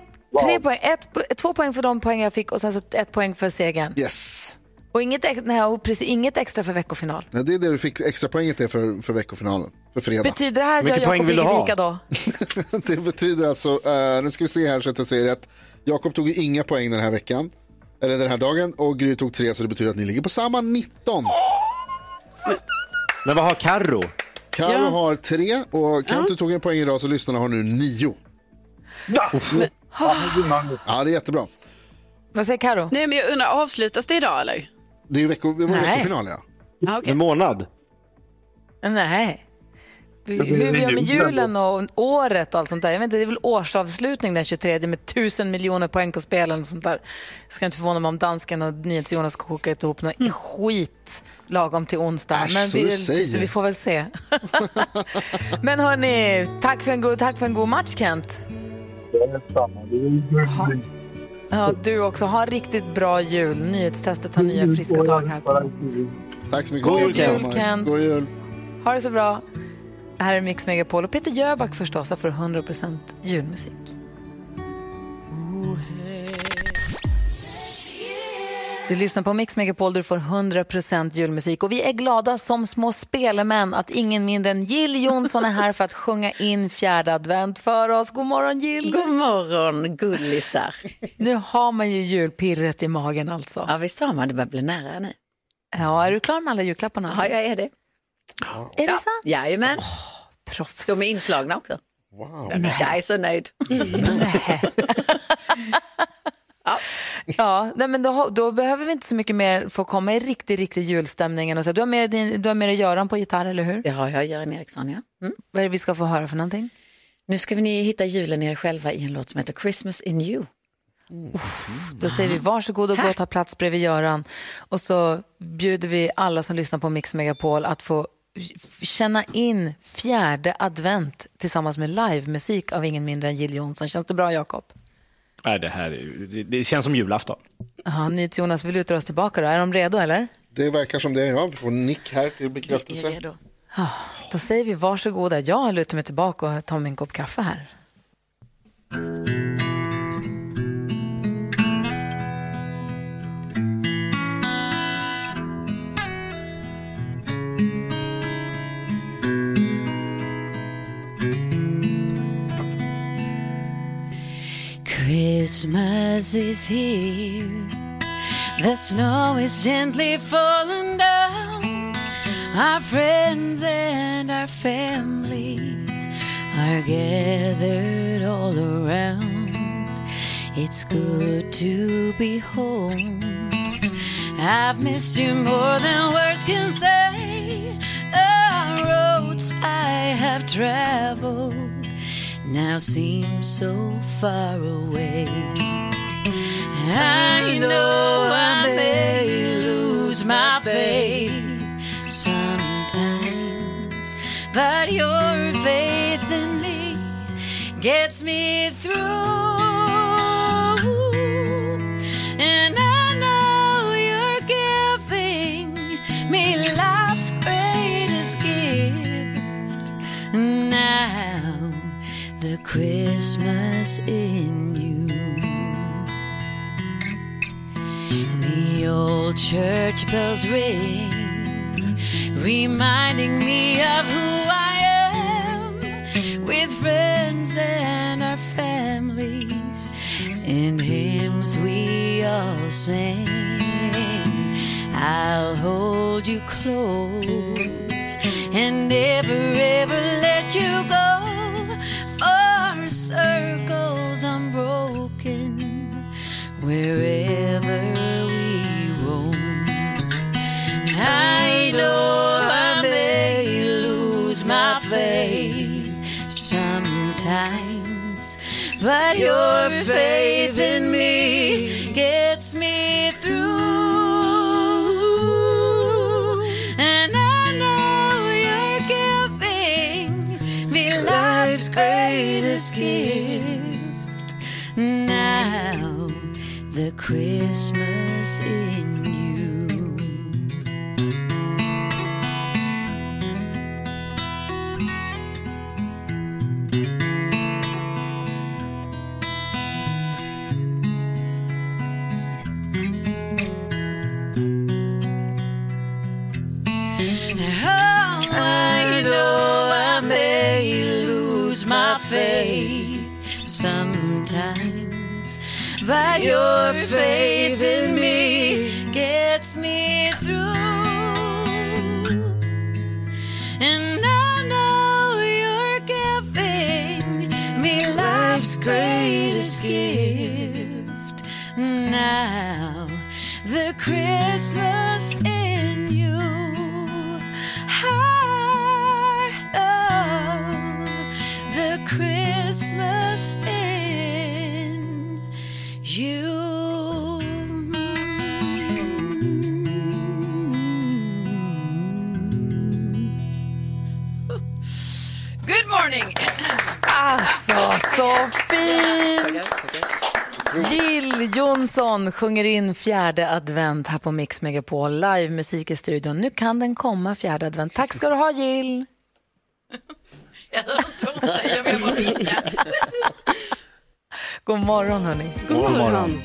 tre poäng. Ett, två poäng för de poäng jag fick och sen så ett poäng för segern. Yes. Och inget, nej, och precis, inget extra för veckofinal. Ja, det är det du fick extra poänget är för, för veckofinalen. För fredag. Betyder det här att jag Jakob ligger lika då? det betyder alltså, eh, nu ska vi se här så att jag säger rätt. Jakob tog inga poäng den här veckan. Eller den här dagen och Gry tog tre så det betyder att ni ligger på samma 19. Men vad har Karro? Karo Ja. har tre och Kent du tog en poäng idag så lyssnarna har nu nio. Ja, Ja, det är jättebra. Vad säger Karo? Nej, men jag undrar, avslutas det idag eller? Det är ju vecko, det var Nej. veckofinal ja. Ja, okej. En månad? Nej. Hur vi gör med julen och året och allt sånt där. Jag vet inte, det är väl årsavslutning den 23 med tusen miljoner poäng på spelen och sånt där. Jag ska inte förvåna mig om dansken och NyhetsJonas ska koka ihop något skit lagom till onsdag. Äsch, Men vi, säger. vi får väl se. Men hörni, tack för en god, tack för en god match Kent. det är samma. Det. Ja, du också. Ha en riktigt bra jul. Nyhetstestet tar nya friska tag här. Tack så mycket. God Kent. jul, Kent. God jul. Ha det så bra. Det här är Mix Megapol och Peter Jöback förstås har för 100% julmusik. Du lyssnar på Mix Megapol där du får 100% julmusik och vi är glada som små spelemän att ingen mindre än Jill Johnson är här för att sjunga in fjärde advent för oss. God morgon Jill! God morgon gullisar. Nu har man ju julpirret i magen alltså. Ja visst har man, det börjar bli nära nu. Ja, är du klar med alla julklapparna? Ja, jag är det. Är det ja. sant? Jajamän. Proffs. De är inslagna också. Wow. Jag är så nöjd. Ja, nej, men då, då behöver vi inte så mycket mer för att komma i riktig, riktig julstämning. än att säga. Du har med dig, din- du har med dig Göran på gitarr, eller hur? Det har jag, Göran Eriksson. Ja. Mm. Vad är det vi ska få höra för någonting? Nu ska vi ni hitta julen i er själva i en låt som heter Christmas in you. Då säger vi varsågod och gå och ta plats bredvid Göran. Och så bjuder vi alla som lyssnar på Mix Megapol att få känna in fjärde advent tillsammans med livemusik av ingen mindre än Jill Johnson. Känns det bra, Jakob? Nej, det här är, det, känns som julafton. Jaha, Jonas, vi lutar oss tillbaka då. Är de redo, eller? Det verkar som det. Ja, vi får nick här till bekräftelse. Ja, då säger vi varsågoda. Jag lutar mig tillbaka och tar min kopp kaffe här. Christmas is here. The snow is gently falling down. Our friends and our families are gathered all around. It's good to be home. I've missed you more than words can say. The roads I have traveled now seems so far away. I know I may lose my faith sometimes, but your faith in me gets me through. Christmas in you. The old church bells ring, reminding me of who I am, with friends and our families, and hymns we all sing. I'll hold you close and never ever let you go. Sometimes, but your faith in me gets me through. And I know you're giving me life's greatest gift. now the Christmas in you. But your faith in så fin! Jill Johnson sjunger in fjärde advent här på Mix Megapol. Live musik i studion. Nu kan den komma fjärde advent. Tack ska du ha Jill! God morgon hörni. God morgon.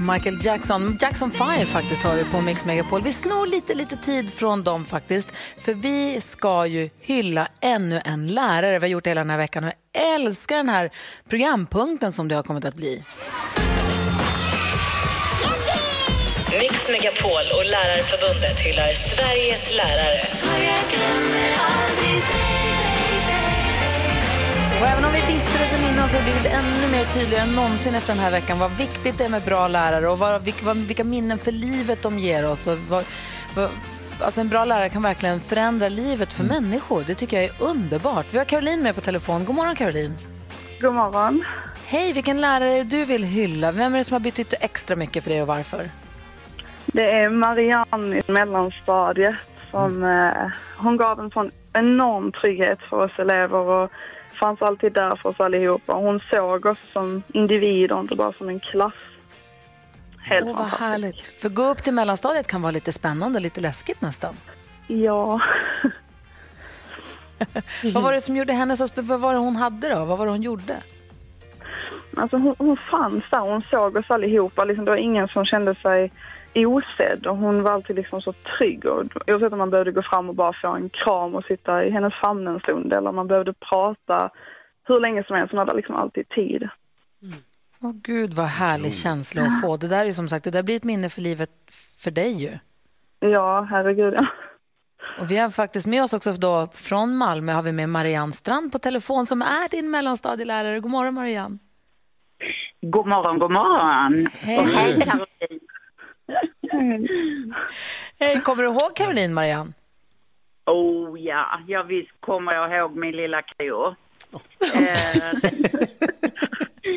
Michael Jackson, Jackson 5 faktiskt har du på Mix Megapol. Vi snor lite, lite tid från dem faktiskt. För vi ska ju hylla ännu en lärare. Vi har gjort det hela den här veckan och jag älskar den här programpunkten som det har kommit att bli. Mix Megapol och Lärarförbundet hyllar Sveriges lärare. Och även om vi visste det sen innan så har det blivit ännu mer tydligare än någonsin efter den här veckan vad viktigt det är med bra lärare och vad, vilka, vilka minnen för livet de ger oss. Och vad, vad, alltså en bra lärare kan verkligen förändra livet för människor. Det tycker jag är underbart. Vi har Caroline med på telefon. God morgon Caroline. God morgon. Hej, vilken lärare du vill hylla? Vem är det som har betytt extra mycket för dig och varför? Det är Marianne i mellanstadiet som eh, hon gav en sån enorm trygghet för oss elever och fanns alltid där för oss allihopa. Hon såg oss som individer, inte bara som en klass. Helt Åh, vad fantastiskt. härligt. För gå upp till mellanstadiet kan vara lite spännande och lite läskigt nästan. Ja. Vad var det som gjorde henne så Vad var det hon hade då? Vad var det hon gjorde? Alltså hon, hon fanns där, hon såg oss allihopa. Liksom, det var ingen som kände sig osedd och hon var alltid liksom så trygg. Och, oavsett om man behövde gå fram och bara få en kram och sitta i hennes famn en stund eller om man behövde prata hur länge som helst. Hon hade liksom alltid tid. Åh gud vad härlig känsla att få. Det där är som sagt, det där blir ett minne för livet för dig ju. Ja, herregud. Ja. Och vi har faktiskt med oss också då från Malmö har vi med Marianne Strand på telefon som är din mellanstadielärare. God morgon Marianne. God morgon, god morgon. Hej. Och hej Caroline. Hej, kommer du ihåg Caroline Marianne? Oh ja, ja visst kommer jag ihåg min lilla kro. Eh,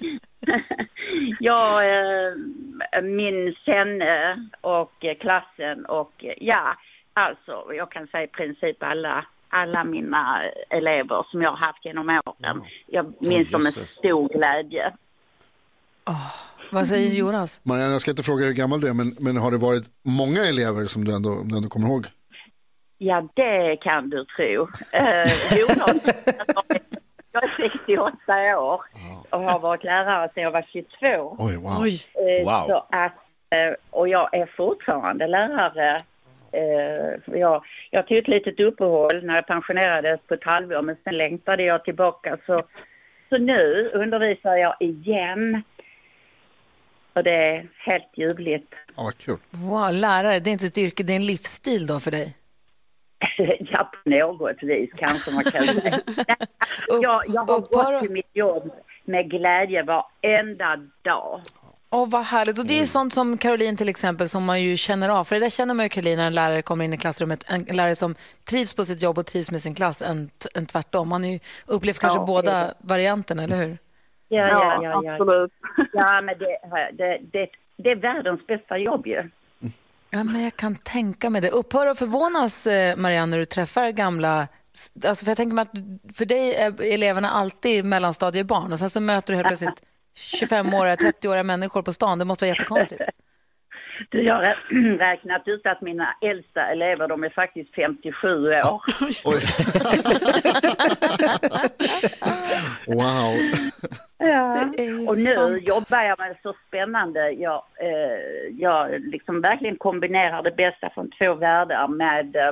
jag eh, minns henne och eh, klassen och eh, ja, alltså jag kan säga i princip alla, alla mina elever som jag har haft genom åren. Jag minns dem med stor glädje. Vad säger Jonas? Marianne, jag ska inte fråga hur gammal du är, men, men har det varit många elever som du ändå, du ändå kommer ihåg? Ja, det kan du tro. Eh, Jonas, jag är 68 år och har varit lärare sedan jag var 22. Oj, wow. Eh, Wow. Så att, eh, och jag är fortfarande lärare. Eh, Jag, jag tog ett litet uppehåll när jag pensionerades på ett halvår men sen längtade jag tillbaka. Så, så nu undervisar jag igen. Och det är helt ljuvligt. Ja, vad kul. Wow, lärare, det är inte ett yrke, det är en livsstil då för dig. ja, på något vis kanske man kan säga. jag, jag har gått till mitt jobb med glädje varenda dag. Åh, vad härligt. Och det är sånt som Caroline till exempel som man ju känner av. För det där känner man ju Caroline när en lärare kommer in i klassrummet. En lärare som trivs på sitt jobb och trivs med sin klass än, än tvärtom. Man har ju upplevt kanske Ja, båda varianterna, eller hur? Ja, ja, ja, ja. absolut. Ja, men det, det, det, det är världens bästa jobb ju. Ja, men jag kan tänka mig det. Upphör att förvånas, eh, Marianne, när du träffar gamla Alltså för jag tänker mig att för dig är eleverna alltid mellanstadiebarn och sen så möter du helt plötsligt 25-åriga, 30-åriga människor på stan. Det måste vara jättekonstigt. Du, jag har rä- räknat ut att mina äldsta elever, de är faktiskt 57 år. Wow. Ja. Och nu fantastiskt. jobbar jag med så spännande. Jag, eh, jag liksom verkligen kombinerar det bästa från två världar med eh,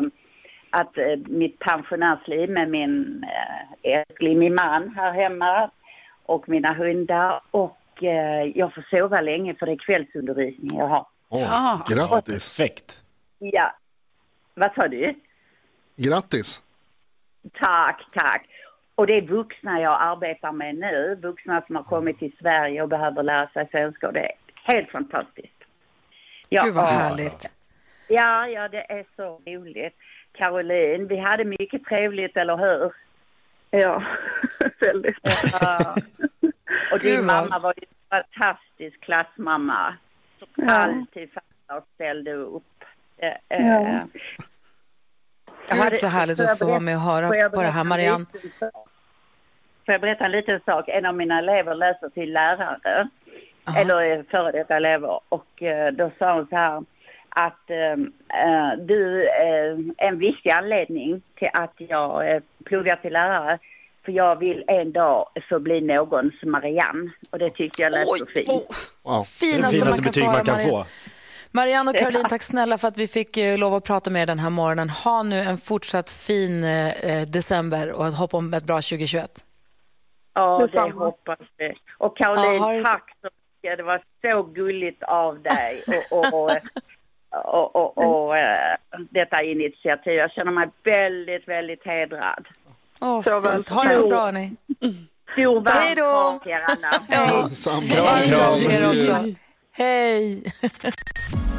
att eh, mitt pensionärsliv med min eh, älskling, min man här hemma och mina hundar. Och eh, jag får sova länge för det är kvällsundervisning jag har. Åh, Grattis. Perfekt. Ja. Vad sa du? Grattis. Tack, tack. Och det är vuxna jag arbetar med nu, vuxna som har kommit till Sverige och behöver lära sig svenska och det är helt fantastiskt. Ja, Gud vad härligt. Ja, ja, det är så roligt. Caroline, vi hade mycket trevligt, eller hur? Ja, väldigt. Ja. Och din Gud, mamma var ju en fantastisk klassmamma. Som Ja. alltid och ställde upp. Ja. jag Gud så härligt att få vara med och höra på det här, Marianne. Får jag berätta en liten sak? En av mina elever läser till lärare, eller är före detta elever, och eh, då sa hon så här att eh, eh, du är en viktig anledning till att jag eh, pluggar till lärare, för jag vill en dag få bli någons Marianne. Och det tyckte jag lät så fint. Wow. Det Finaste, finaste man kan betyg få, man kan Marianne. få. Marianne och Caroline, tack snälla för att vi fick eh, lov att prata med er den här morgonen. Ha nu en fortsatt fin eh, december och ett hopp om ett bra 2021. Ja, det hoppas vi. Och Caroline, Ja, tack så mycket. Det var så gulligt av dig och, och, och, och, och, eh, detta initiativ. Jag känner mig väldigt, väldigt hedrad. Åh, Så fint. Ha det så bra, hörni. Stor varm Hej då! kram till er alla. Hej kram. Hej!